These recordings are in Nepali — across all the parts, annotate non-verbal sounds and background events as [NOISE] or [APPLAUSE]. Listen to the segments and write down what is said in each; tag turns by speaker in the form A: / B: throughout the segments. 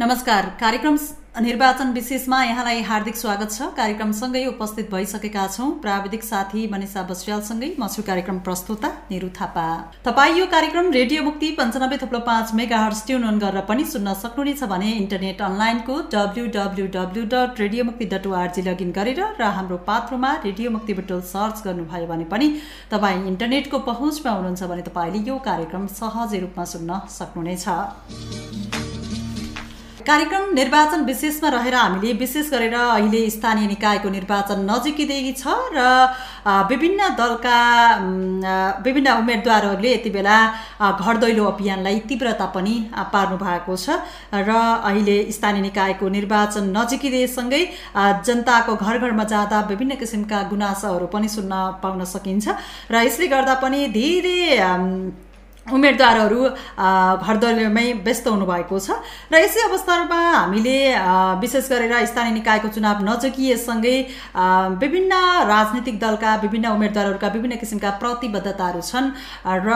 A: नमस्कार। कार्यक्रम निर्वाचन विशेषमा यहाँलाई हार्दिक स्वागत छ। कार्यक्रमसँगै उपस्थित भइसकेका छौँ। प्राविधिक साथी मनिषा बस्यालसँगै म छु कार्यक्रम प्रस्तुता निरु थापा। तपाईँ यो कार्यक्रम रेडियो मुक्ति पन्चानब्बे थुप्रो पाँच मेगा हर्स ट्युन अन गरेर पनि सुन्न सक्नुहुनेछ भने इन्टरनेट अनलाइनको W W W dot radio Mukti dot ORG login गरेर र हाम्रो पात्रोमा रेडियो मुक्ति बुटोल सर्च गर्नुभयो भने पनि तपाईँ इन्टरनेटको पहुँचमा हुनुहुन्छ भने तपाईँले यो कार्यक्रम सहजै रूपमा सुन्न सक्नुहुनेछ। कार्यक्रम निर्वाचन विशेषमा रहेर हामीले विशेष गरेर अहिले स्थानीय निकायको निर्वाचन नजिकै छ र विभिन्न दलका विभिन्न उम्मेदवारहरूले यति बेला घर दैलो अभियानलाई तीव्रता पनि पार्नु भएको छ र अहिले स्थानीय निकायको निर्वाचन नजिकिँदैसँगै जनताको घर घरमा जाँदा विभिन्न किसिमका गुनासाहरू पनि सुन्न पाउन सकिन्छ र यसले गर्दा पनि धेरै उम्मेदवारहरू घरदलीयमै व्यस्त हुनुभएको छ। र यसै अवस्थामा हामीले विशेष गरेर स्थानीय निकायको चुनाव नजिकिएसँगै विभिन्न राजनीतिक दलका विभिन्न उम्मेदवारहरूका विभिन्न किसिमका प्रतिबद्धताहरू छन्। र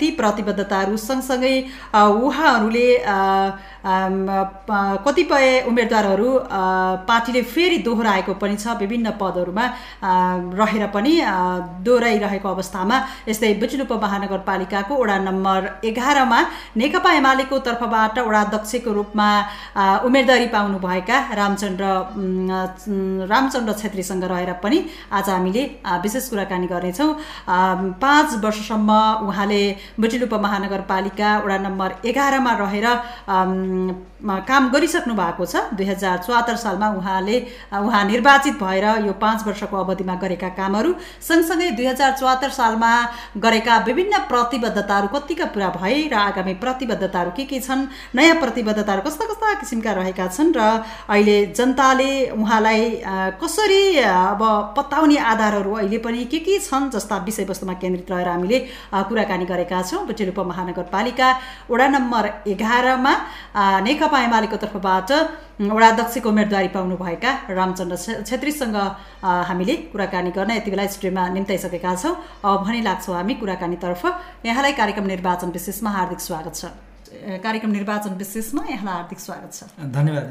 A: ती प्रतिबद्धताहरू सँगसँगै उहाँहरूले कतिपय उम्मेदवारहरू पार्टीले फेरि दोहोऱ्याएको पनि छ विभिन्न पदहरूमा रहेर पनि दोहोऱ्याइरहेको अवस्थामा यस्तै बुचुलुप महानगरपालिकाको वडा नम्बर एघारमा नेकपा एमालेको तर्फबाट वडा अध्यक्षको रूपमा उम्मेदवारी पाउनुभएका रामचन्द्र रामचन्द्र छेत्रीसँग रहेर पनि आज हामीले विशेष कुराकानी गर्नेछौँ। पाँच वर्षसम्म उहाँले बुटिलुप महानगरपालिका वडा नम्बर एघारमा रहेर काम गरिसक्नु भएको छ। दुई हजार चौहत्तर सालमा उहाँले उहाँ निर्वाचित भएर यो पाँच वर्षको अवधिमा गरेका कामहरू सँगसँगै दुई हजार चौहत्तर सालमा गरेका विभिन्न प्रतिबद्धताहरू कतिका पुरा भए र आगामी प्रतिबद्धताहरू के के छन् नयाँ प्रतिबद्धताहरू कस्ता कस्ता किसिमका रहेका छन् र अहिले जनताले उहाँलाई कसरी अब पत्ताउने आधारहरू अहिले पनि के के छन् जस्ता विषयवस्तुमा केन्द्रित रहेर हामीले कुराकानी गरेका छौँ। बुटेरूप महानगरपालिका वडा नम्बर एघारमा नेकपा एमालेको तर्फबाट वडा अध्यक्षको उम्मेदवारी पाउनुभएका रामचन्द्र छेत्रीसँग हामीले कुराकानी गर्न यति बेला स्टुडियोमा निम्ताइसकेका छौँ। अब भनी लाग्छौँ हामी कुराकानीतर्फ। यहाँलाई कार्यक्रम निर्वाचन विशेषमा हार्दिक स्वागत छ। कार्यक्रम निर्वाचन विशेषमा यहाँलाई हार्दिक स्वागत छ।
B: धन्यवाद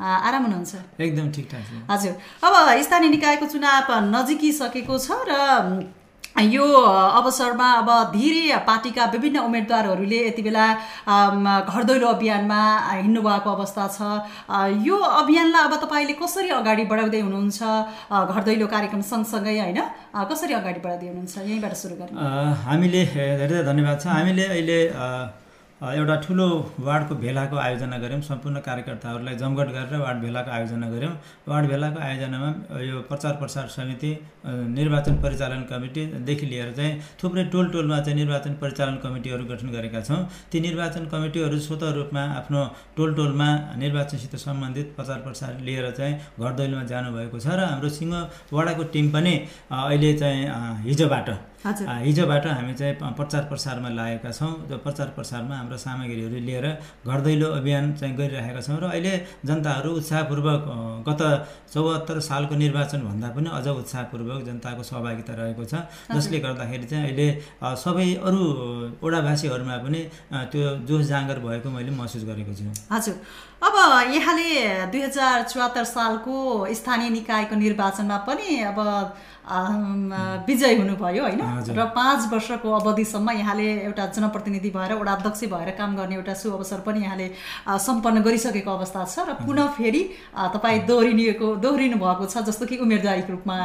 A: आराम हुनुहुन्छ?
B: एकदम ठिकठाक
A: हजुर। अब स्थानीय निकायको चुनाव नजिकिसकेको छ र यो अवसरमा अब धेरै पार्टीका विभिन्न उम्मेदवारहरूले यति बेला घर दैलो अभियानमा हिँड्नुभएको अवस्था छ। यो अभियानलाई अब तपाईँले कसरी अगाडि बढाउँदै हुनुहुन्छ? घर दैलो कार्यक्रम सँगसँगै होइन? कसरी अगाडि बढाउँदै हुनुहुन्छ? यहीँबाट सुरु गर्नु
B: हामीले धेरै धेरै धन्यवाद छ। हामीले अहिले एउटा ठुलो वार्डको भेलाको आयोजना गऱ्यौँ। सम्पूर्ण कार्यकर्ताहरूलाई जमघट गरेर वार्ड भेलाको आयोजना गऱ्यौँ। वार्ड भेलाको आयोजनामा यो प्रचार प्रसार समिति निर्वाचन परिचालन कमिटीदेखि लिएर चाहिँ थुप्रै टोल टोलमा चाहिँ निर्वाचन परिचालन कमिटीहरू गठन गरेका छौँ। ती निर्वाचन कमिटीहरू स्वत रूपमा आफ्नो टोल टोलमा निर्वाचनसित सम्बन्धित प्रचार प्रसार लिएर चाहिँ घर दैलोमा जानुभएको छ र हाम्रो सिंह वडाको टिम पनि अहिले चाहिँ हिजोबाट हिजोबाट हामी चाहिँ प्रचार प्रसारमा लागेका छौँ त्यो प्रचार प्रसारमा हाम्रो सामग्रीहरू लिएर घर दैलो अभियान चाहिँ गरिरहेका छौँ र अहिले जनताहरू उत्साहपूर्वक गत चौहत्तर सालको निर्वाचन भन्दा पनि अझ उत्साहपूर्वक जनताको सहभागिता रहेको छ। जसले गर्दाखेरि चाहिँ अहिले सबै अरू ओडावासीहरूमा पनि त्यो जोस जाँगर भएको मैले महसुस गरेको छु।
A: हजुर। अब यहाँले दुई हजार चौहत्तर सालको स्थानीय निकायको निर्वाचनमा पनि अब विजय हुनुभयो होइन? र पाँच वर्षको अवधिसम्म यहाँले एउटा जनप्रतिनिधि भएर वडा अध्यक्ष भएर काम गर्ने एउटा सु अवसर पनि यहाँले सम्पन्न गरिसकेको अवस्था छ र पुनः फेरि तपाईँ दोहोरिनिएको दोहोरिनु भएको छ जस्तो कि उम्मेदवारीको रूपमा।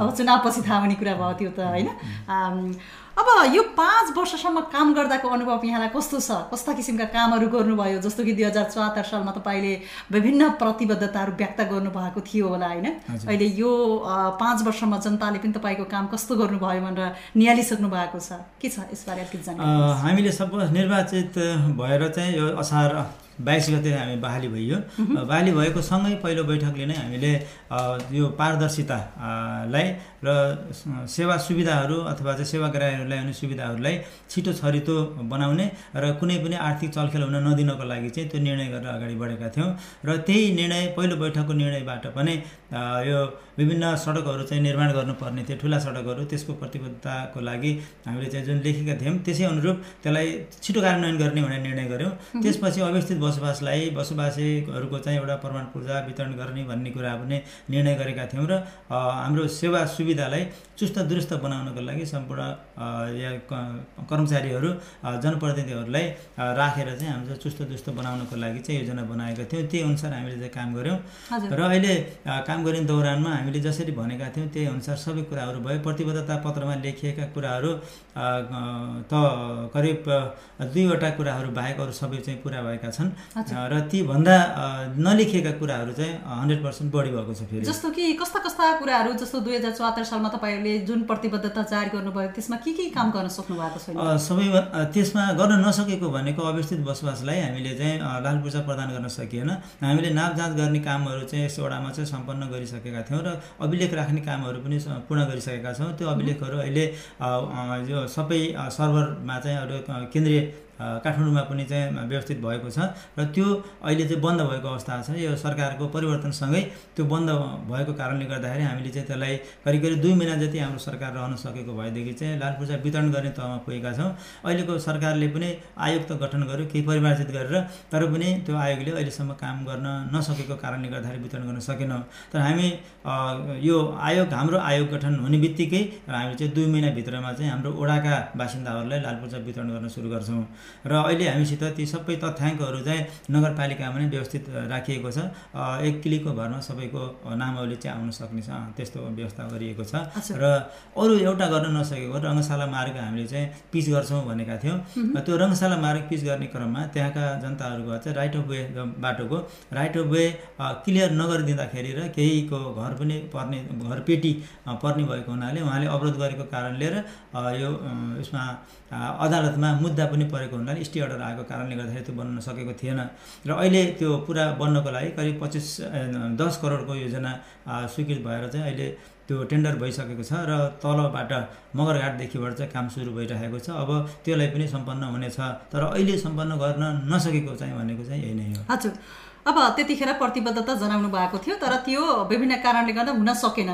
A: अब चुनावपछि थाहा हुने कुरा भयो त्यो त होइन? अब यो पाँच वर्षसम्म काम गर्दाको अनुभव यहाँलाई कस्तो छ? कस्ता किसिमका कामहरू गर्नुभयो? जस्तो कि दुई हजार चौहत्तर सालमा तपाईँले विभिन्न प्रतिबद्धताहरू व्यक्त गर्नुभएको थियो होला होइन? अहिले यो पाँच वर्षमा जनताले पनि तपाईँको काम कस्तो गर्नुभयो भनेर निहालिसक्नु भएको छ। के छ यसबारे अलिकति
B: जानकारी हामीले सब निर्वाचित भएर चाहिँ यो असार बाइस गते हामी बहाली भइयो। बहाली भएको सँगै पहिलो बैठकले नै हामीले यो पारदर्शितालाई र स- सेवा सुविधाहरू अथवा चाहिँ सेवाग्राहीहरूलाई हुने सुविधाहरूलाई छिटो छरितो बनाउने र कुनै पनि आर्थिक चलखेल हुन नदिनको लागि चाहिँ त्यो निर्णय गरेर अगाडि बढेका थियौँ। र त्यही निर्णय पहिलो बैठकको निर्णयबाट पनि यो विभिन्न सडकहरू चाहिँ निर्माण गर्नुपर्ने थियो ठुला सडकहरू त्यसको प्रतिबद्धताको लागि हामीले चाहिँ जुन लेखेका थियौँ त्यसै अनुरूप त्यसलाई छिटो कार्यान्वयन गर्ने भनेर निर्णय गऱ्यौँ त्यसपछि अवस्थित बसोबासलाई बसोबासीहरूको चाहिँ एउटा प्रमाण पूर्जा वितरण गर्ने भन्ने कुरा पनि निर्णय गरेका थियौँ र हाम्रो सेवा सुविधालाई चुस्त दुरुस्त बनाउनको लागि सम्पूर्ण या कर्मचारीहरू जनप्रतिनिधिहरूलाई राखेर चाहिँ हाम्रो चुस्त दुरुस्त बनाउनको लागि चाहिँ योजना बनाएका थियौँ। त्यही अनुसार हामीले चाहिँ काम गऱ्यौँ। र अहिले काम गर्ने दौरानमा हामीले जसरी भनेका थियौँ त्यही अनुसार सबै कुराहरू भयो। प्रतिबद्धता पत्रमा लेखिएका कुराहरू त करिब दुईवटा कुराहरू बाहेक अरू सबै चाहिँ पुरा भएका छन्। र तीभन्दा नलेखिएका कुराहरू चाहिँ हन्ड्रेड पर्सेन्ट बढी भएको छ फेरि।
A: जस्तो कि कस्ता कस्ता कुराहरू जस्तो दुई हजार चौहत्तर सालमा तपाईँहरूले जुन प्रतिबद्धता जारी गर्नुभयो त्यसमा के के काम गर्न सक्नु भएको छैन
B: सबै त्यसमा गर्न नसकेको भनेको अवस्थित बसोबासलाई हामीले चाहिँ लाल पूर्जा प्रदान गर्न सकिएन। हामीले नाप जाँच गर्ने कामहरू चाहिँ यस वडामा चाहिँ सम्पन्न गरिसकेका थियौँ र अभिलेख राख्ने कामहरू पनि पूर्ण गरिसकेका छौँ। त्यो अभिलेखहरू अहिले यो सबै सर्भरमा चाहिँ अरू केन्द्रीय काठमाडौँमा पनि चाहिँ व्यवस्थित भएको छ र त्यो अहिले चाहिँ बन्द भएको अवस्था छ। यो सरकारको परिवर्तनसँगै त्यो बन्द भएको कारणले गर्दाखेरि हामीले चाहिँ त्यसलाई करिब करिब दुई महिना जति हाम्रो सरकार रहन सकेको भएदेखि चाहिँ लाल पूर्जा वितरण गर्ने तहमा पुगेका छौँ। अहिलेको सरकारले पनि आयोग त गठन गर्यो केही परिमार्जित गरेर तर पनि त्यो आयोगले अहिलेसम्म काम गर्न नसकेको कारणले गर्दाखेरि वितरण गर्न सकेनौँ। तर हामी यो आयोग हाम्रो आयोग गठन हुने बित्तिकै र हामीले चाहिँ दुई महिनाभित्रमा चाहिँ हाम्रो ओडाका बासिन्दाहरूलाई लाल पूर्जा वितरण गर्न सुरु गर्छौँ। र अहिले हामीसित ती सबै तथ्याङ्कहरू चाहिँ नगरपालिकामा नै व्यवस्थित राखिएको छ। एक क्लिकको भरमा सबैको नामावली चाहिँ आउन सक्ने छ त्यस्तो व्यवस्था गरिएको छ। र अरू एउटा गर्न नसकेको रङ्गशाला मार्ग हामीले चाहिँ पिच गर्छौँ भनेका थियौँ। त्यो रङ्गशाला मार्ग पिच गर्ने क्रममा त्यहाँका जनताहरूको चाहिँ राइट अफ वे बाटोको राइट अफ वे क्लियर नगरिदिँदाखेरि र केहीको घर पनि पर्ने घर पेटी अ, पर्ने भएको हुनाले उहाँले अवरोध गरेको कारणले र यो यसमा अदालतमा मुद्दा पनि परेको हुनाले स्टे अर्डर आएको कारणले गर्दाखेरि त्यो बन्न सकेको थिएन। र अहिले त्यो पुरा बन्नको लागि करिब पच्चिस दस करोडको योजना स्वीकृत भएर चाहिँ अहिले त्यो टेन्डर भइसकेको छ र तलबाट मगरघाटदेखिबाट चाहिँ काम सुरु भइरहेको छ। अब त्यसलाई पनि सम्पन्न हुनेछ। तर अहिले सम्पन्न गर्न नसकेको चाहिँ भनेको चाहिँ यही नै हो।
A: हजुर। अब त्यतिखेर प्रतिबद्धता जनाउनु भएको थियो तर त्यो विभिन्न कारणले गर्दा हुन सकेन।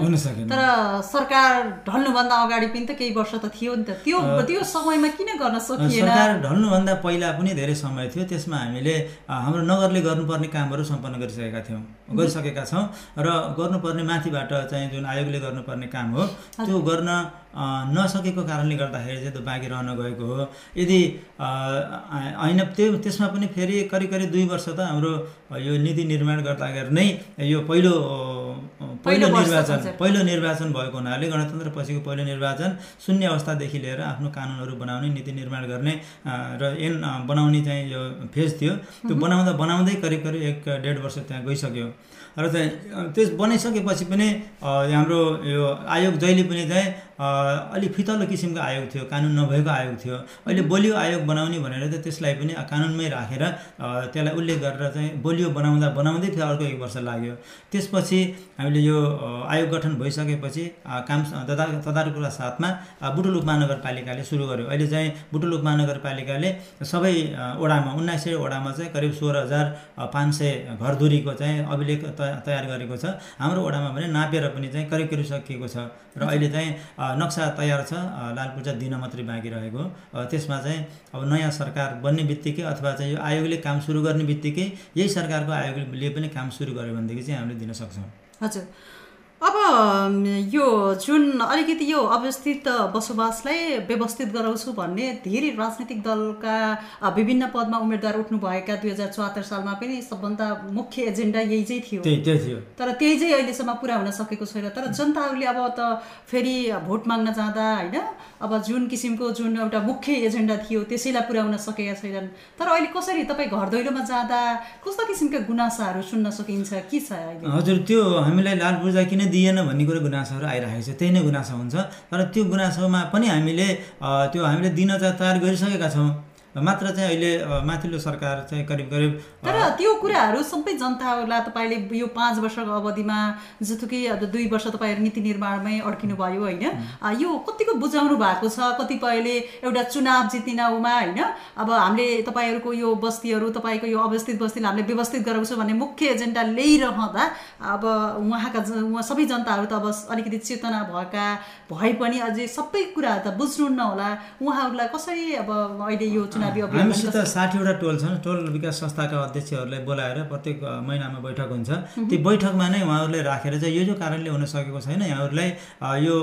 A: तर सरकार ढल्नुभन्दा अगाडि पनि त केही वर्ष त थियो नि त। त्यो त्यो समयमा किन गर्न सकिएन?
B: सरकार ढल्नुभन्दा पहिला पनि धेरै समय थियो। त्यसमा हामीले हाम्रो नगरले गर्नुपर्ने कामहरू सम्पन्न गरिसकेका थियौँ गरिसकेका छौँ। र गर्नुपर्ने माथिबाट चाहिँ जुन आयोगले गर्नुपर्ने काम हो त्यो गर्न नसकेको कारणले गर्दाखेरि चाहिँ त्यो बाँकी रहन गएको हो। यदि होइन त्यो त्यसमा पनि फेरि करिब करिब दुई वर्ष त हाम्रो यो नीति निर्माण गर्दाखेरि नै यो पहिलो पहिलो निर्वाचन। पहिलो निर्वाचन भएको हुनाले गणतन्त्र पछिको पहिलो निर्वाचन शून्य अवस्थादेखि लिएर आफ्नो कानुनहरू बनाउने नीति निर्माण गर्ने र एन बनाउने चाहिँ यो फेज थियो। त्यो बनाउँदा बनाउँदै करिब करिब एक डेढ वर्ष त्यहाँ गइसक्यो। र चाहिँ त्यस बनाइसकेपछि पनि हाम्रो यो आयोग जहिले पनि चाहिँ अलिक फितलो किसिमको आयोग थियो कानुन नभएको आयोग थियो। अहिले बलियो आयोग बनाउने भनेर चाहिँ त्यसलाई पनि कानुनमै राखेर त्यसलाई उल्लेख गरेर चाहिँ बलियो बनाउँदा बनाउँदै थियो अर्को एक वर्ष लाग्यो। त्यसपछि हामीले यो आयोग गठन भइसकेपछि काम तदा तदारुकका साथमा अ, बुटुलुक महानगरपालिकाले सुरु गर्यो। अहिले चाहिँ बुटुलुक महानगरपालिकाले सबै अ, वडामा उन्नाइस सय वडामा चाहिँ करिब सोह्र हजार पाँच सय घरधुरीको चाहिँ अभिलेख तयार गरेको छ। हाम्रो वडामा भने नापेर पनि चाहिँ करिब करिब सकिएको छ। र अहिले चाहिँ नक्सा तयार छ। लाल पूर्जा दिन मात्रै बाँकी रहेको। त्यसमा चाहिँ अब नयाँ सरकार बन्ने बित्तिकै अथवा चाहिँ यो आयोगले काम सुरु गर्ने बित्तिकै यही सरकारको आयोगले पनि काम सुरु गर्यो भनेदेखि चाहिँ हामीले दिन सक्छौँ।
A: हजुर। अब यो जुन अलिकति यो अवस्थित बसोबासलाई व्यवस्थित गराउँछु भन्ने धेरै राजनैतिक दलका विभिन्न पदमा उम्मेदवार उठ्नुभएका दुई हजार चौहत्तर सालमा पनि सबभन्दा मुख्य एजेन्डा यही चाहिँ थियो।
B: थियो।
A: तर त्यही चाहिँ अहिलेसम्म पुरा हुन सकेको छैन। तर जनताहरूले अब त फेरि भोट माग्न जाँदा होइन अब जुन किसिमको जुन एउटा मुख्य एजेन्डा थियो त्यसैलाई पुर्याउन सकेका छैनन्। तर अहिले कसरी तपाईँ घर दैलोमा जाँदा कस्ता किसिमका गुनासाहरू सुन्न सकिन्छ के छ अहिले?
B: हजुर त्यो हामीलाई लाल पूर्जा किन दिएन भन्ने कुरो गुनासोहरू आइरहेको छ त्यही नै गुनासो हुन्छ। तर त्यो गुनासोमा पनि हामीले त्यो हामीले दिन तयार गरिसकेका छौँ। मात्र चाहिँ अहिले माथिल्लो सरकार चाहिँ करिब करिब
A: तर त्यो कुराहरू सबै जनताहरूलाई तपाईँले यो पाँच वर्षको अवधिमा जस्तोकि अब दुई वर्ष तपाईँहरू नीति निर्माणमै अड्किनु भयो होइन। यो कतिको बुझाउनु भएको छ कतिपयले एउटा चुनाव जित्दिनउमा होइन। अब हामीले तपाईँहरूको यो बस्तीहरू तपाईँको यो अवस्थित बस्तीलाई हामीले व्यवस्थित गराउँछौँ भन्ने मुख्य एजेन्डा ल्याइरहँदा अब उहाँका सबै जनताहरू त अब अलिकति चेतना भएका भए पनि अझै सबै कुरा त बुझ्नुहुन्न होला। उहाँहरूलाई कसरी अब अहिले यो चुनावी अभियान
B: हामीसित साठीवटा टोल छन्। टोल विकास संस्थाका अध्यक्षहरूलाई बोलाएर प्रत्येक महिनामा बैठक हुन्छ। ती बैठकमा नै उहाँहरूलाई राखेर चाहिँ यो जो कारणले हुन सकेको छैन यहाँहरूलाई यो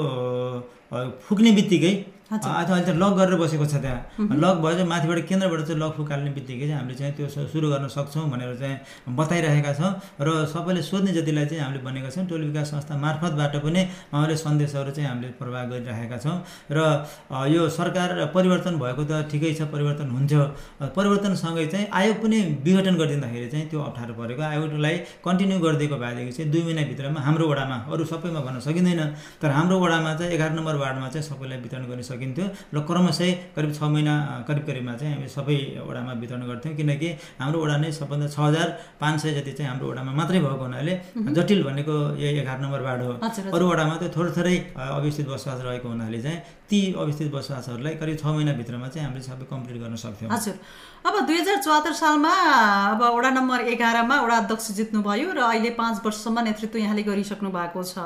B: फुक्ने बित्तिकै अहिले त लक गरेर बसेको छ त्यहाँ। लक भयो चाहिँ माथिबाट केन्द्रबाट चाहिँ लक फुकाल्ने बित्तिकै चाहिँ हामीले चाहिँ त्यो सुरु गर्न सक्छौँ भनेर चाहिँ बताइरहेका छौँ। र सबैले सोध्ने जतिलाई चाहिँ हामीले भनेका छौँ टोल विकास संस्था मार्फतबाट पनि उहाँले सन्देशहरू चाहिँ हामीले प्रवाह गरिरहेका छौँ। र यो सरकार परिवर्तन भएको त ठिकै छ परिवर्तन हुन्थ्यो अ, परिवर्तनसँगै चाहिँ आयोग पनि विघटन गरिदिँदाखेरि चाहिँ त्यो अप्ठ्यारो परेको। आयोगलाई कन्टिन्यू गरिदिएको भएदेखि चाहिँ दुई महिनाभित्रमा हाम्रो वडामा अरू सबैमा भन्न सकिँदैन। तर हाम्रो वडामा चाहिँ एघार नम्बर वार्डमा चाहिँ सबैलाई वितरण गर्न सकिन्थ्यो र क्रमशः करिब छ महिना करिब करिबमा चाहिँ हामी सबै वडामा वितरण गर्थ्यौँ। किनकि हाम्रो वडा नै सबभन्दा छ हजार पाँच सय जति चाहिँ हाम्रो वडामा मात्रै भएको हुनाले जटिल भनेको यही एघार नम्बर वार्ड हो। अरू वडामा त थोरै थोरै अवस्थित बसोबास रहेको हुनाले चाहिँ ती अवस्थित बसोबासहरूलाई करिब छ महिनाभित्रमा चाहिँ हामीले सबै कम्प्लिट गर्न सक्थ्यौँ।
A: हजुर। अब दुई हजार चौहत्तर सालमा अब वडा नम्बर एघारमा वडा अध्यक्ष जित्नुभयो र अहिले पाँच वर्षसम्म नेतृत्व यहाँले गरिसक्नु भएको छ।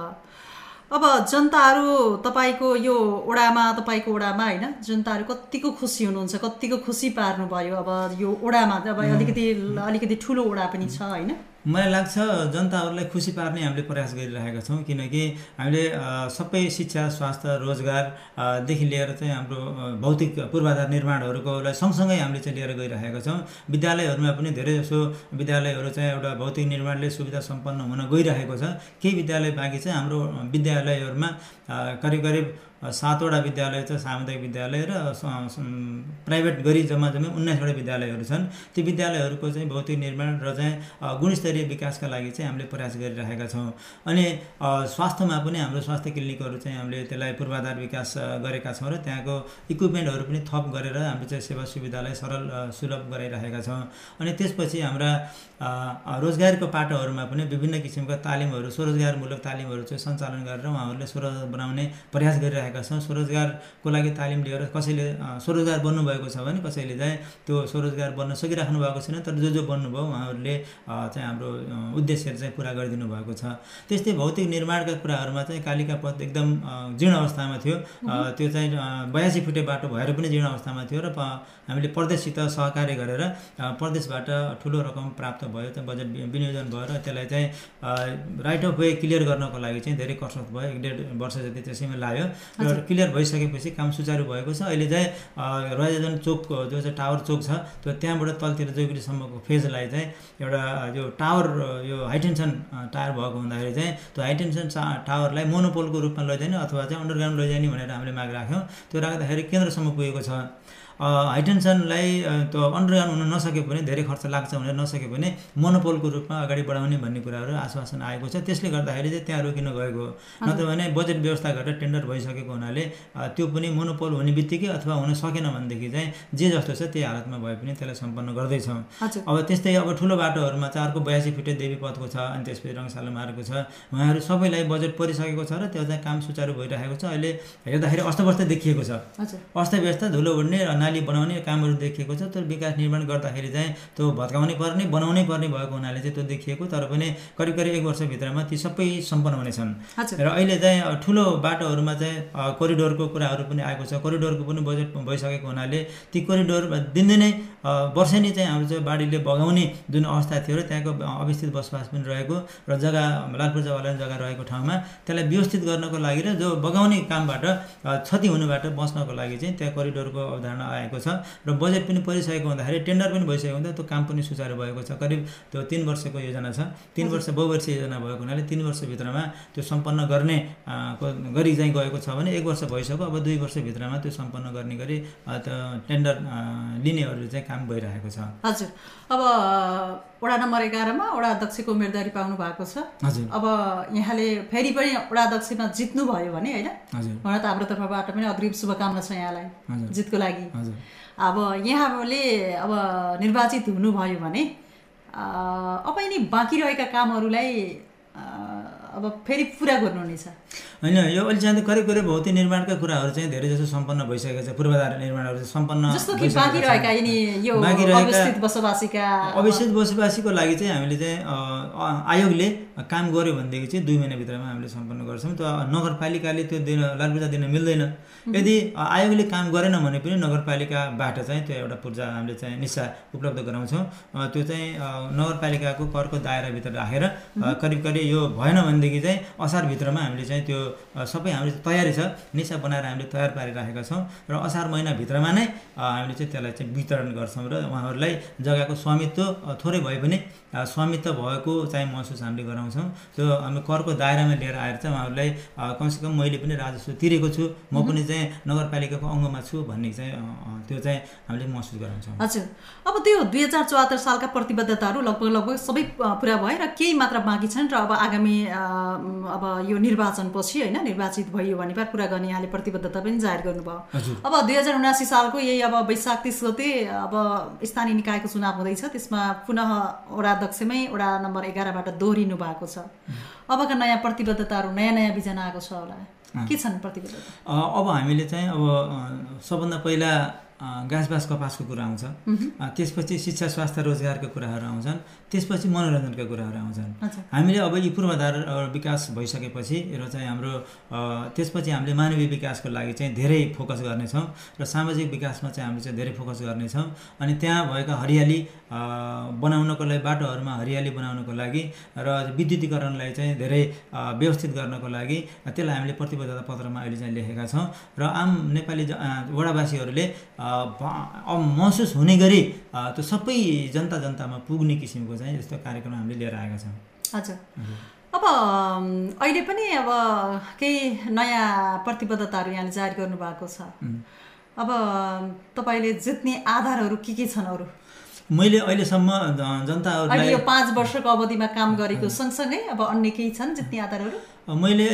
A: अब जनताहरू तपाईँको यो वडामा तपाईँको वडामा होइन जनताहरू कतिको खुसी हुनुहुन्छ कतिको खुसी पार्नुभयो अब यो वडामा अब अलिकति अलिकति ठुलो वडा पनि छ होइन।
B: मलाई लाग्छ जनताहरूलाई खुसी पार्ने हामीले प्रयास गरिरहेका छौँ किनकि हामीले सबै शिक्षा स्वास्थ्य रोजगारदेखि लिएर चाहिँ हाम्रो भौतिक पूर्वाधार निर्माणहरूकोलाई सँगसँगै हामीले चाहिँ लिएर गइरहेका छौँ। विद्यालयहरूमा पनि धेरै जसो विद्यालयहरू चाहिँ एउटा भौतिक निर्माणले सुविधा सम्पन्न हुन गइरहेको छ। केही विद्यालय बाँकी चाहिँ हाम्रो विद्यालयहरूमा करिब करिब सातवटा विद्यालय छ सामुदायिक विद्यालय र प्राइभेट गरी जम्मा जम्मै उन्नाइसवटा विद्यालयहरू छन्। ती विद्यालयहरूको चाहिँ भौतिक निर्माण र चाहिँ गुणस्तरीय विकासका लागि चाहिँ हामीले प्रयास गरिरहेका छौँ। अनि स्वास्थ्यमा पनि हाम्रो स्वास्थ्य क्लिनिकहरू चाहिँ हामीले त्यसलाई पूर्वाधार विकास गरेका छौँ र त्यहाँको इक्विपमेन्टहरू पनि थप गरेर हामीले चाहिँ सेवा सुविधालाई सरल सुलभ गराइरहेका छौँ। अनि त्यसपछि हाम्रा रोजगारको पाटोहरूमा पनि विभिन्न किसिमका तालिमहरू स्वरोजगारमूलक तालिमहरू चाहिँ सञ्चालन गरेर उहाँहरूले स्वरोजगार बनाउने प्रयास गरिरहेका छौँ। स्वरोजगारको लागि तालिम लिएर कसैले स्वरोजगार बन्नुभएको छ भने कसैले चाहिँ त्यो स्वरोजगार बन्न सकिराख्नु भएको छैन तर जो जो बन्नुभयो उहाँहरूले चाहिँ हाम्रो उद्देश्यहरू चाहिँ पुरा गरिदिनु भएको छ। त्यस्तै भौतिक निर्माणका कुराहरूमा चाहिँ कालिका पथ एकदम जीर्ण अवस्थामा थियो। त्यो चाहिँ बयासी फुटे बाटो भएर पनि जीर्ण अवस्थामा थियो र हामीले प्रदेशसित सहकार्य गरेर प्रदेशबाट ठुलो रकम प्राप्त भयो त्यो बजेट विनियोजन भयो र त्यसलाई चाहिँ राइट अफ वे क्लियर गर्नको लागि चाहिँ धेरै कसरत भयो। एक डेढ वर्ष त्यसैमा लाग्यो। र क्लियर भइसकेपछि काम सुचारु भएको छ। अहिले चाहिँ रजाजन चोकको जो चाहिँ टावर चोक छ। त्यो त्यहाँबाट तलतिर जोगिरीसम्मको फेजलाई चाहिँ एउटा यो टावर यो हाइटेन्सन टावर भएको हुँदाखेरि चाहिँ त्यो हाइटेन्सन टावरलाई मोनोपोलको रूपमा लैजाने अथवा चाहिँ अन्डरग्राउन्ड लैजाने भनेर हामीले माग राख्यौँ। त्यो राख्दाखेरि केन्द्रसम्म पुगेको छ। हाइटेन्सनलाई अन्डरग्राउन्ड हुन नसके पनि धेरै खर्च लाग्छ भनेर नसके पनि मोनोपोलको रूपमा अगाडि बढाउने भन्ने कुराहरू आश्वासन आएको छ। त्यसले गर्दाखेरि चाहिँ त्यहाँ रोकिन गएको हो। नत्र भने बजेट व्यवस्था गरेर टेन्डर भइसकेको हुनाले त्यो पनि मोनोपोल हुने बित्तिकै अथवा हुन सकेन भनेदेखि चाहिँ जे जस्तो छ त्यही हालतमा भए पनि त्यसलाई सम्पन्न गर्दैछौँ। अब त्यस्तै अब ठुलो बाटोहरूमा चाहिँ अर्को बयासी फिटे देवी पथको छ अनि त्यसपछि रङसालो मार्गको छ। उहाँहरू सबैलाई बजेट परिसकेको छ र त्यो चाहिँ काम सुचारु भइरहेको छ। अहिले हेर्दाखेरि अस्तव्यस्त देखिएको छ। अस्तव्यस्त धुलो उड्ने र नाली बनाउने कामहरू देखिएको छ तर विकास निर्माण गर्दाखेरि चाहिँ त्यो भत्काउनै पर्ने बनाउनै पर्ने भएको हुनाले चाहिँ त्यो देखिएको तर पनि करिब करिब एक वर्षभित्रमा ती सबै सम्पन्न हुनेछन्। र अहिले चाहिँ ठुलो बाटोहरूमा चाहिँ कोरिडोरको कुराहरू पनि आएको छ। कोरिडोरको पनि बजेट भइसकेको हुनाले ती कोरिडोर दिनदिनै वर्षेनी चाहिँ हाम्रो चाहिँ बाढीले बगाउने जुन अवस्था थियो र त्यहाँको अवस्थित बसोबास पनि रहेको र जग्गा लालपुर जग्गालाई जग्गा रहेको ठाउँमा त्यसलाई व्यवस्थित गर्नको लागि र जो बगाउने कामबाट क्षति हुनुबाट बच्नको लागि चाहिँ त्यहाँ कोरिडोरको अवधारणा आएको छ र बजेट पनि परिसकेको हुँदाखेरि टेन्डर पनि भइसकेको हुँदा त्यो काम पनि सुचारू भएको छ। करिब त्यो तिन वर्षको योजना छ। तिन वर्ष बहुवर्षीय योजना भएको हुनाले तिन वर्षभित्रमा त्यो सम्पन्न गर्ने गरी चाहिँ गएको छ भने एक वर्ष भइसक्यो। अब दुई वर्षभित्रमा त्यो सम्पन्न गर्ने गरी त्यो टेन्डर लिनेहरू चाहिँ काम भइरहेको छ।
A: हजुर। अब वडा नम्बर एघारमा वडा अध्यक्षको उम्मेदवारी पाउनु भएको छ।
B: हजुर।
A: अब यहाँले फेरि पनि वडा अध्यक्षमा जित्नुभयो भने होइन?
B: हजुर।
A: मलाई त हाम्रो तर्फबाट पनि अग्रिम शुभकामना छ यहाँलाई जितको लागि।
B: हजुर।
A: अब यहाँले अब निर्वाचित हुनुभयो भने अब यिनी बाँकी रहेका कामहरूलाई अब फेरि पुरा गर्नुहुनेछ
B: होइन यो अहिले चाहिँ करिब करिब भौतिक निर्माणका कुराहरू चाहिँ धेरै जसो सम्पन्न भइसकेको छ पूर्वाधार निर्माणहरू चाहिँ सम्पन्न
A: जस्तो कि
B: भइसकेको
A: बाँकी
B: छ।
A: रहेका यिनी यो
B: बाँकी रहेका-
A: अवस्थित बसोबासीका
B: अवस्थित बसोबासीको लागि चाहिँ हामीले चाहिँ आयोगले काम गर्यो भनेदेखि चाहिँ दुई महिनाभित्रमा हामीले सम्पन्न गर्छौँ। त नगरपालिकाले त्यो दिन लालपुर्जा दिन मिल्दैन। यदि आयोगले काम गरेन भने पनि नगरपालिकाबाट चाहिँ त्यो एउटा पूर्जा हामीले चाहिँ निशा उपलब्ध गराउँछौँ। त्यो चाहिँ नगरपालिकाको करको दायराभित्र राखेर करिब करिब यो भएन भनेदेखि चाहिँ असारभित्रमा हामीले चाहिँ त्यो सबै हाम्रो तयारी छ। निशा बनाएर हामीले तयार पारिराखेका छौँ र असार महिनाभित्रमा नै हामीले चाहिँ त्यसलाई चाहिँ वितरण गर्छौँ र उहाँहरूलाई जग्गाको स्वामित्व थोरै भए पनि स्वामित्व भएको चाहिँ महसुस हामीले गराउँछौँ। त्यो हामी करको दायरामा लिएर आएर चाहिँ उहाँहरूलाई कमसेकम मैले पनि राजस्व तिरेको छु। म पनि चाहिँ नगरपालिकाको अङ्गमा छु भन्ने चाहिँ त्यो चाहिँ हामीले महसुस गराउँछौँ।
A: हजुर। अब त्यो दुई हजार चौहत्तर सालका प्रतिबद्धताहरू लगभग लगभग सबै पुरा भए र केही मात्र बाँकी छन् र अब आगामी अब यो निर्वाचनपछि होइन निर्वाचित भइयो भने पनि पुरा गर्ने यहाँले प्रतिबद्धता पनि जाहेर गर्नुभयो। अब दुई हजार उनासी सालको यही अब वैशाख तिस गते अब स्थानीय निकायको चुनाव हुँदैछ त्यसमा पुनः वडा अध्यक्षमै वडा नम्बर एघारबाट दोहोरिनु भएको छ। अबका नयाँ प्रतिबद्धताहरू नयाँ नयाँ बिजन आएको छ होला। के छन् प्रतिबद्धता?
B: अब हामीले चाहिँ अब सबभन्दा पहिला घाँसबास कपासको कुरा आउँछ। त्यसपछि शिक्षा स्वास्थ्य रोजगारका कुराहरू आउँछन्। त्यसपछि मनोरञ्जनका कुराहरू आउँछन्। हामीले अब यी पूर्वाधार विकास भइसकेपछि र चाहिँ हाम्रो त्यसपछि हामीले मानवीय विकासको लागि चाहिँ धेरै फोकस गर्नेछौँ र सामाजिक विकासमा चाहिँ हामीले चाहिँ धेरै फोकस गर्नेछौँ अनि त्यहाँ भएका हरियाली बनाउनको लागि बाटोहरूमा हरियाली बनाउनको लागि र विद्युतीकरणलाई चाहिँ धेरै व्यवस्थित गर्नको लागि त्यसलाई हामीले प्रतिबद्धता पत्रमा अहिले चाहिँ लेखेका छौँ र आम नेपाली वडावासीहरूले महसुस हुने गरी त्यो सबै जनता जनतामा पुग्ने किसिमको चाहिँ यस्तो कार्यक्रम हामीले लिएर आएका छौँ।
A: हजुर। अब अहिले पनि अब केही नयाँ प्रतिबद्धताहरू यहाँले जारी गर्नुभएको छ। अब तपाईँले जित्ने आधारहरू के के छन् अरू?
B: मैले अहिलेसम्म जनताहरूलाई
A: यो पाँच वर्षको अवधिमा काम गरेको सँगसँगै अब अन्य केही छन् जित्ने आधारहरू?
B: मैले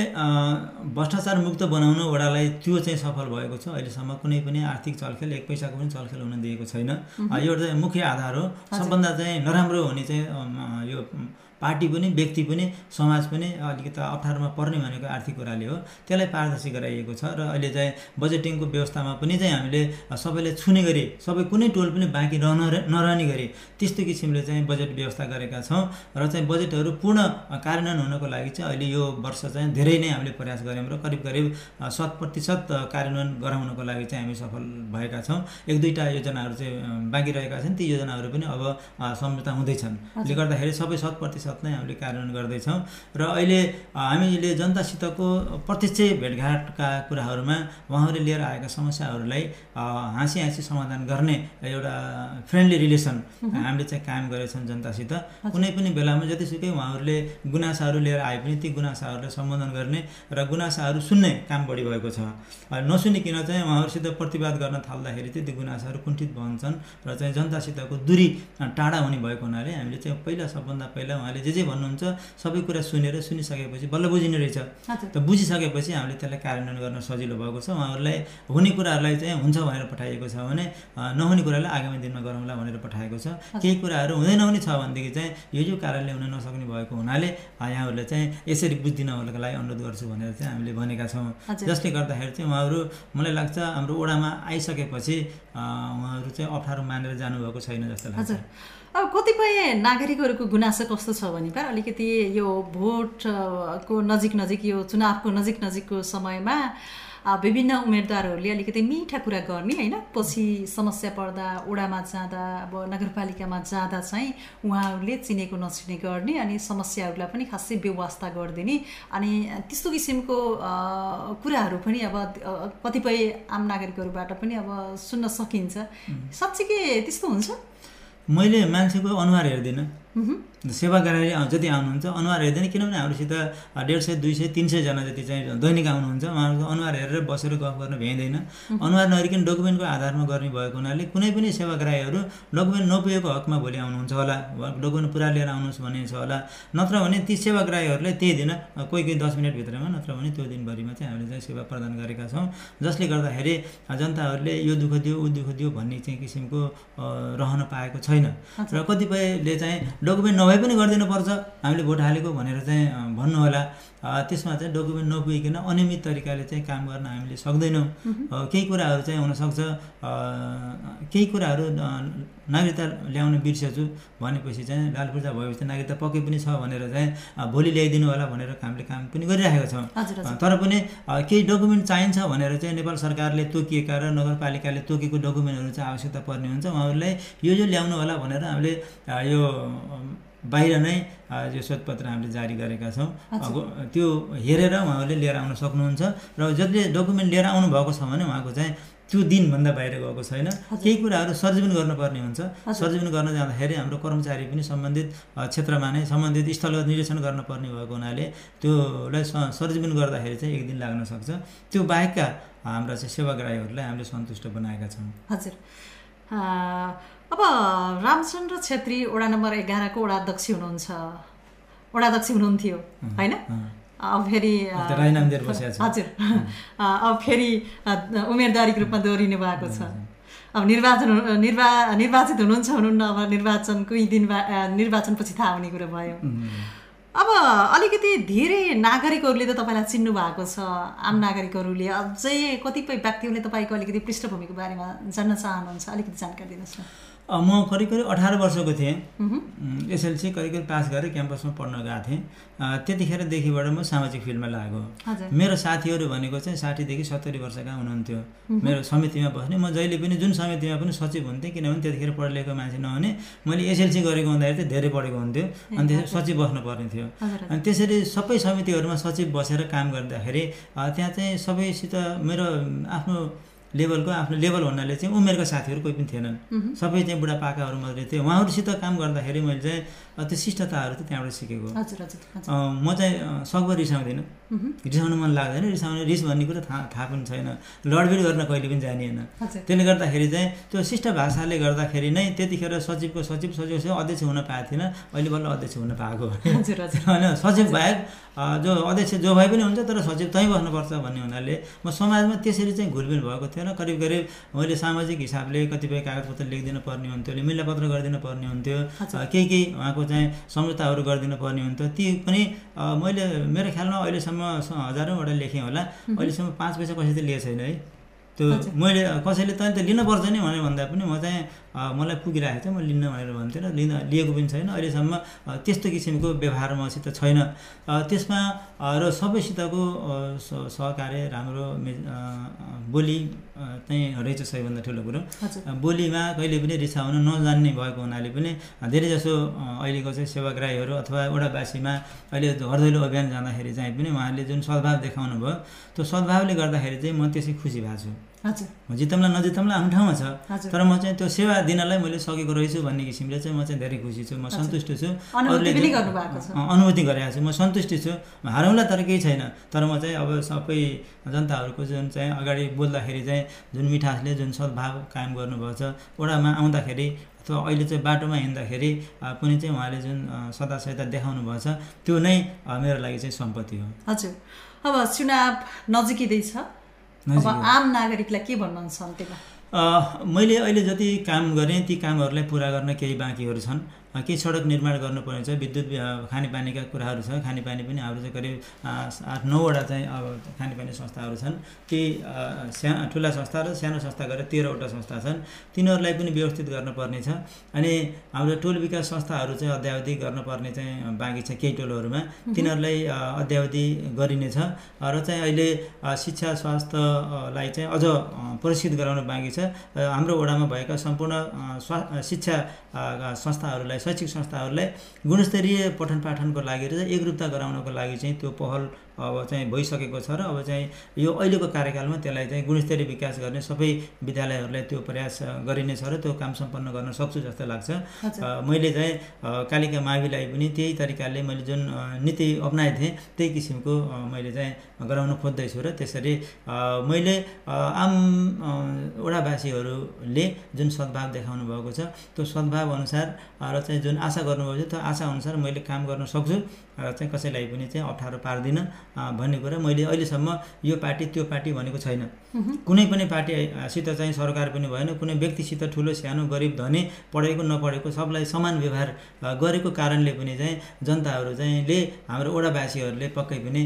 B: भ्रष्टाचार मुक्त बनाउनु वडालाई त्यो चाहिँ सफल भएको छ। अहिलेसम्म कुनै पनि आर्थिक चलखेल एक पैसाको पनि चलखेल हुन दिएको छैन। यो एउटा चाहिँ मुख्य आधार हो। सबभन्दा चाहिँ नराम्रो हुने चाहिँ यो पार्टी पनि व्यक्ति पनि समाज पनि अलिकति अप्ठ्यारोमा पर्ने भनेको आर्थिक कुराले हो। त्यसलाई पारदर्शी गराइएको छ र अहिले चाहिँ बजेटिङको व्यवस्थामा पनि चाहिँ हामीले सबैले छुने गरी सबै कुनै टोल पनि बाँकी रहन नरहने गरी त्यस्तो किसिमले चाहिँ बजेट व्यवस्था गरेका छौँ र चाहिँ बजेटहरू पूर्ण कार्यान्वयन हुनको लागि चाहिँ अहिले यो वर्ष चाहिँ धेरै नै हामीले प्रयास गऱ्यौँ र करिब करिब शत प्रतिशत कार्यान्वयन गराउनको लागि चाहिँ हामी सफल भएका छौँ। एक दुईवटा योजनाहरू चाहिँ बाँकी रहेका छन्। ती योजनाहरू पनि अब सम्झौता हुँदैछन्। त्यसले गर्दाखेरि सबै शत प्रतिशत नै हामीले कार्यान्वयन गर्दैछौँ। र अहिले हामीले जनतासितको प्रत्यक्ष भेटघाटका कुराहरूमा उहाँहरूले लिएर आएका समस्याहरूलाई हाँसी हाँसी समाधान गर्ने एउटा फ्रेन्डली रिलेसन हामीले चाहिँ कायम गरेछौँ जनतासित। कुनै पनि बेलामा जतिसुकै उहाँहरूले गुनासाहरू लिएर आए पनि ती गुनासाहरूलाई सम्बोधन गर्ने र गुनासाहरू सुन्ने काम बढी भएको छ। नसुनिकन चाहिँ उहाँहरूसित प्रतिवाद गर्न थाल्दाखेरि चाहिँ ती गुनासाहरू कुण्ठित बन्छन् र चाहिँ जनतासितको दूरी टाढा हुने भएको हुनाले हामीले चाहिँ पहिला सबभन्दा पहिला उहाँले जे जे भन्नुहुन्छ सबै कुरा सुनेर सुनिसकेपछि बल्ल बुझिने रहेछ। त बुझिसकेपछि हामीले त्यसलाई कार्यान्वयन गर्न सजिलो भएको छ। उहाँहरूलाई हुने कुराहरूलाई चाहिँ हुन्छ भनेर पठाइएको छ भने नहुने कुरालाई आगामी दिनमा गरौँला भनेर पठाएको छ। केही कुराहरू हुँदै नहुने छ भनेदेखि चाहिँ यो यो कारणले हुन नसक्ने भएको हुनाले यहाँहरूले चाहिँ यसरी बुझिदिनको लागि अनुरोध गर्छु भनेर चाहिँ हामीले भनेका छौँ। जसले गर्दाखेरि चाहिँ उहाँहरू मलाई लाग्छ हाम्रो ओडामा आइसकेपछि उहाँहरू चाहिँ अप्ठ्यारो मानेर जानुभएको छैन जस्तो लाग्छ।
A: अब कतिपय नागरिकहरूको गुनासो कस्तो छ भने पर अलिकति यो भोट अ, को नजिक नजिक यो चुनावको नजिक नजिकको समयमा विभिन्न उम्मेदवारहरूले अलिकति मिठा कुरा गर्ने होइन? पछि समस्या पर्दा ओडामा जाँदा अब नगरपालिकामा जाँदा चाहिँ उहाँहरूले चिनेको नचिने गर्ने अनि समस्याहरूलाई पनि खासै व्यवस्था गरिदिने अनि त्यस्तो किसिमको कुराहरू पनि अब कतिपय आम नागरिकहरूबाट पनि अब सुन्न सकिन्छ। साँच्चीकै त्यस्तो हुन्छ?
B: मैले मान्छेको अनुहार हेर्दिनँ। सेवाग्राही जति आउनुहुन्छ अनुहार हेर्दैन किनभने हाम्रोसित डेढ सय दुई सय तिन सयजना जति चाहिँ दैनिक आउनुहुन्छ उहाँहरूको अनुहार हेरेर बसेर गफ गर्न भ्याइँदैन। अनुहार नहेरिकन डकुमेन्टको आधारमा गर्ने भएको हुनाले कुनै पनि सेवाग्राहीहरू डकुमेन्ट नपुगेको हकमा भोलि आउनुहुन्छ होला डकुमेन्ट पुरा लिएर आउनुहोस् भन्ने छ होला। नत्र भने ती सेवाग्राहीहरूलाई त्यही दिन कोही कोही दस मिनटभित्रमा नत्र भने त्यो दिनभरिमा चाहिँ हामीले चाहिँ सेवा प्रदान गरेका छौँ। जसले गर्दाखेरि जनताहरूले यो दुःख दियो ऊ दुःख दियो भन्ने चाहिँ किसिमको रहन पाएको छैन। र कतिपयले चाहिँ डकुमेन्ट नभए पनि गरिदिनुपर्छ हामीले भोट हालेको भनेर चाहिँ भन्नु होला त्यसमा चाहिँ डकुमेन्ट नपुगिकन अनियमित तरिकाले चाहिँ काम गर्न हामीले सक्दैनौँ। केही कुराहरू चाहिँ हुनसक्छ। केही कुराहरू नागरिकता ल्याउन बिर्सेछु भनेपछि चाहिँ लाल पूर्जा भएपछि नागरिकता पक्कै पनि छ भनेर चाहिँ भोलि ल्याइदिनु होला भनेर हामीले काम पनि गरिरहेका छौँ। तर पनि केही डकुमेन्ट चाहिन्छ भनेर चाहिँ नेपाल सरकारले तोकिएका र नगरपालिकाले तोकेको डकुमेन्टहरू चाहिँ आवश्यकता पर्ने हुन्छ। उहाँहरूलाई यो यो ल्याउनु होला भनेर हामीले यो बाहिर नै यो शोधपत्र हामीले जारी गरेका छौँ। त्यो हेरेर उहाँहरूले लिएर आउन सक्नुहुन्छ र जसले डकुमेन्ट लिएर आउनुभएको छ भने उहाँको चाहिँ त्यो दिनभन्दा बाहिर गएको छैन। केही कुराहरू सर्जीवन गर्नुपर्ने हुन्छ। सर्जीवन गर्न जाँदाखेरि हाम्रो कर्मचारी पनि सम्बन्धित क्षेत्रमा नै सम्बन्धित स्थलगत निरीक्षण गर्नुपर्ने भएको हुनाले त्योलाई सर्जीवन गर्दाखेरि चाहिँ एक दिन लाग्न सक्छ। त्यो बाहेकका हाम्रा चाहिँ सेवाग्राहीहरूलाई हामीले सन्तुष्ट बनाएका छौँ।
A: हजुर। अब रामचन्द्र छेत्री वडा नम्बर एघारको वडा अध्यक्ष हुनुहुन्छ। वडा अध्यक्ष हुनुहुन्थ्यो होइन? अब फेरि हजुर। अब फेरि उम्मेदवारीको रूपमा दोहोरिनु भएको छ। अब निर्वाचन निर्वा निर्वाचित हुनुहुन्छ हुनुहुन्न अब निर्वाचनकै दिन निर्वाचनपछि थाहा हुने कुरो भयो। अब अलिकति धेरै नागरिकहरूले त तपाईँलाई चिन्नु भएको छ। आम नागरिकहरूले अझै कतिपय व्यक्तिहरूले तपाईँको अलिकति पृष्ठभूमिको बारेमा जान्न चाहनुहुन्छ। अलिकति जानकारी दिनुहोस् न।
B: म करिब करिब अठार वर्षको थिएँ। एसएलसी करिब करिब पास गरेर क्याम्पसमा पढ्न गएको थिएँ। त्यतिखेरदेखिबाट म सामाजिक फिल्डमा लागेको। मेरो साथीहरू भनेको चाहिँ साठीदेखि सत्तरी वर्षका हुनुहुन्थ्यो। मेरो समितिमा बस्ने। म जहिले पनि जुन समितिमा पनि सचिव हुन्थेँ किनभने त्यतिखेर पढ लेखेको मान्छे नहुने मैले एसएलसी गरेको हुँदाखेरि चाहिँ धेरै पढेको हुन्थ्यो। अनि त्यसरी सचिव बस्नुपर्ने थियो। अनि त्यसरी सबै समितिहरूमा सचिव बसेर काम गर्दाखेरि त्यहाँ चाहिँ सबैसित मेरो आफ्नो लेभलको आफ्नो लेभल भन्नाले चाहिँ उमेरका साथीहरू कोही पनि थिएनन्। सबै चाहिँ बुढापाकाहरू मात्रै थियो उहाँहरूसित काम गर्दाखेरि मैले चाहिँ त्यो शिष्टताहरू चाहिँ त्यहाँबाट सिकेको। म चाहिँ सकभर रिसाउँदिनँ। रिसाउनु मन लाग्दैन रिसाउने रिस भन्ने कुरो थाहा थाहा पनि छैन। लडबिड गर्न कहिले पनि जानिएन त्यसले गर्दाखेरि चाहिँ त्यो शिष्ट भाषाले गर्दाखेरि नै त्यतिखेर सचिवको सचिव सचिव अध्यक्ष हुन पाएको थिएन। अहिले बल्ल अध्यक्ष हुन पाएको। [LAUGHS] होइन सचिव बाहेक जो अध्यक्ष जो भए पनि हुन्छ तर सचिव तै बस्नुपर्छ भन्ने हुनाले म समाजमा त्यसरी चाहिँ घुलमिल भएको थिएन। करिब करिब मैले सामाजिक हिसाबले कतिपय कागजपत्र लेखिदिनु पर्ने हुन्थ्यो मिलापत्र गरिदिनु पर्ने हुन्थ्यो। केही केही उहाँको चाहिँ सम्झौताहरू गरिदिनु पर्ने हुन्थ्यो। ती पनि मैले मेरो ख्यालमा अहिलेसम्म हजारौँवटा लेखेँ होला। अहिलेसम्म पाँच पैसा कसै त लिएको छैन है। त्यो मैले कसैले त लिनुपर्छ नि भनेर भन्दा पनि म चाहिँ मलाई पुगिरहेको थियो म लिन्न भनेर भन्थेँ र लिन लिएको पनि छैन। अहिलेसम्म त्यस्तो किसिमको व्यवहार मसित छैन त्यसमा र सबैसितको सहकार्य राम्रो बोली चाहिँ रहेछ सबैभन्दा ठुलो कुरो। बोलीमा कहिले पनि रिसाउन नजान्ने भएको हुनाले पनि धेरैजसो अहिलेको चाहिँ सेवाग्राहीहरू अथवा वडावासीमा अहिले घर दैलो अभियान जाँदाखेरि चाहिँ पनि उहाँहरूले जुन सद्भाव देखाउनु भयो त्यो सद्भावले गर्दाखेरि चाहिँ म त्यसै खुसी भएको छु। जितौँला नजितौँला आफ्नो ठाउँमा छ। तर म चाहिँ त्यो सेवा दिनलाई मैले सकेको रहेछु भन्ने किसिमले चाहिँ म चाहिँ धेरै खुसी छु। म सन्तुष्ट छु। अनुभूति गरेको छु। म सन्तुष्टि छु। हारौँला तर केही छैन। तर म चाहिँ अब सबै जनताहरूको जुन चाहिँ अगाडि बोल्दाखेरि चाहिँ जुन मिठासले जुन सद्भाव कायम गर्नुभएको छ ओडामा आउँदाखेरि अथवा अहिले चाहिँ बाटोमा हिँड्दाखेरि पनि चाहिँ उहाँले जुन सदा सहायता देखाउनु भएको छ त्यो नै मेरो लागि चाहिँ सम्पत्ति हो।
A: हजुर। अब चुनाव नजिकै छ। अब आम नागरिकलाई के भन्नुहुन्छ अन्त्यमा
B: मैले अहिले जति काम गरेँ ती कामहरूलाई पुरा गर्न केही बाँकीहरू छन्। केही सडक निर्माण गर्नुपर्ने छ विद्युत खानेपानीका कुराहरू छ खानेपानी पनि हाम्रो चाहिँ करिब आठ नौवटा चाहिँ अब खानेपानी संस्थाहरू छन्। ती सा ठुला संस्था र सानो संस्था गरेर तेह्रवटा संस्था छन्। तिनीहरूलाई पनि व्यवस्थित गर्नुपर्ने छ। अनि हाम्रो टोल विकास संस्थाहरू चाहिँ अध्यावधि गर्नुपर्ने चाहिँ बाँकी छ केही टोलहरूमा। तिनीहरूलाई अध्यावधि गरिनेछ र चाहिँ अहिले शिक्षा स्वास्थ्यलाई चाहिँ अझ प्रशिक्षित गराउन बाँकी छ। हाम्रो वडामा भएका सम्पूर्ण स्वा शिक्षा संस्थाहरूलाई शैक्षिक संस्थाहरूलाई गुणस्तरीय पठन पाठनको लागि र एकरूपता गराउनको लागि चाहिँ त्यो पहल अब चाहिँ भइसकेको छ र अब चाहिँ यो अहिलेको कार्यकालमा त्यसलाई चाहिँ गुणस्तरीय विकास गर्ने सबै विद्यालयहरूलाई त्यो प्रयास गरिनेछ र त्यो काम सम्पन्न गर्न सक्छु जस्तो लाग्छ। मैले चाहिँ कालिका माविलाई पनि त्यही तरिकाले मैले जुन नीति अप्नाएको थिएँ त्यही किसिमको मैले चाहिँ गराउन खोज्दैछु र त्यसरी मैले आम वडावासीहरूले जुन सद्भाव देखाउनु भएको छ त्यो सद्भाव अनुसार र चाहिँ जुन आशा गर्नुभएको छ त्यो आशा अनुसार मैले काम गर्न सक्छु। चाहिँ कसैलाई पनि चाहिँ अप्ठ्यारो पार्दिनँ भन्ने कुरा मैले अहिलेसम्म यो पार्टी त्यो पार्टी भनेको छैन। कुनै पनि पार्टीसित चाहिँ सरकार पनि भएन कुनै व्यक्तिसित ठुलो सानो गरिब धनी पढेको नपढेको सबलाई समान व्यवहार गरेको कारणले पनि चाहिँ जनताहरू चाहिँ ले हाम्रो ओडावासीहरूले पक्कै पनि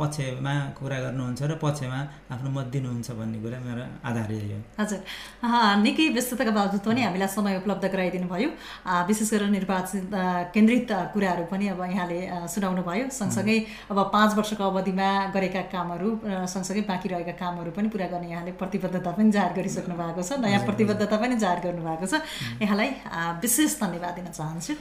B: पक्षमा कुरा गर्नुहुन्छ र पक्षमा आफ्नो मत दिनुहुन्छ भन्ने कुरा मेरो आधार यही हो।
A: हजुर। निकै व्यस्तताका बावजुद पनि हामीलाई समय उपलब्ध गराइदिनु भयो। विशेष गरेर निर्वाचन केन्द्रित कुराहरू पनि अब यहाँले सुनाउनु भयो। सँगसँगै अब पाँच वर्षको अवधिमा गरेका कामहरू सँगसँगै बाँकी रहेका कामहरू पनि पुरा गर्ने यहाँले प्रतिबद्धता पनि जाहेर गरिसक्नु भएको छ नयाँ प्रतिबद्धता पनि जाहेर गर्नुभएको छ। यहाँलाई विशेष धन्यवाद दिन चाहन्छु।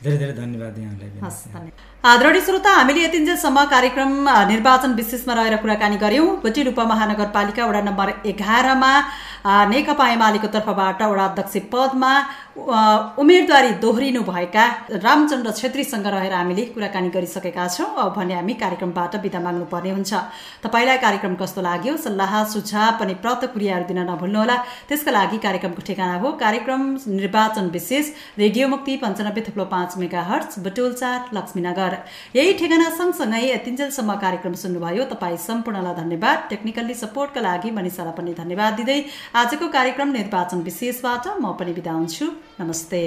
B: धेरै धेरै धन्यवाद यहाँलाई
A: हस् धन्यवाद। आदरणीय श्रोता हामीले यतिन्जेलसम्म कार्यक्रम निर्वाचन विशेषमा रहेर कुराकानी गऱ्यौँ भुटिल उपमहानगरपालिका वडा नम्बर एघारमा नेकपा एमालेको तर्फबाट वडा अध्यक्ष पदमा उम्मेदवारी दोहोरिनुभएका रामचन्द्र छेत्रीसँग रहेर हामीले कुराकानी गरिसकेका छौँ। भने हामी कार्यक्रमबाट बिदा माग्नुपर्ने हुन्छ। तपाईँलाई कार्यक्रम कस्तो लाग्यो? सल्लाह सुझाव पनि प्रत क्रियाहरू दिन नभुल्नुहोला। त्यसका लागि कार्यक्रमको ठेगाना हो। कार्यक्रम निर्वाचन विशेष रेडियो मुक्ति पञ्चानब्बे थुप्लो पाँच मेगा हर्च बटोल चार लक्ष्मीनगर यही ठेगाना सँगसँगै यतिन्जेलसम्म कार्यक्रम सुन्नुभयो। तपाईँ सम्पूर्णलाई धन्यवाद। टेक्निकल्ली सपोर्टका लागि मनिषालाई पनि धन्यवाद दिँदै आजको कार्यक्रम निर्वाचन विशेषबाट म पनि बिदा हुन्छु। नमस्ते।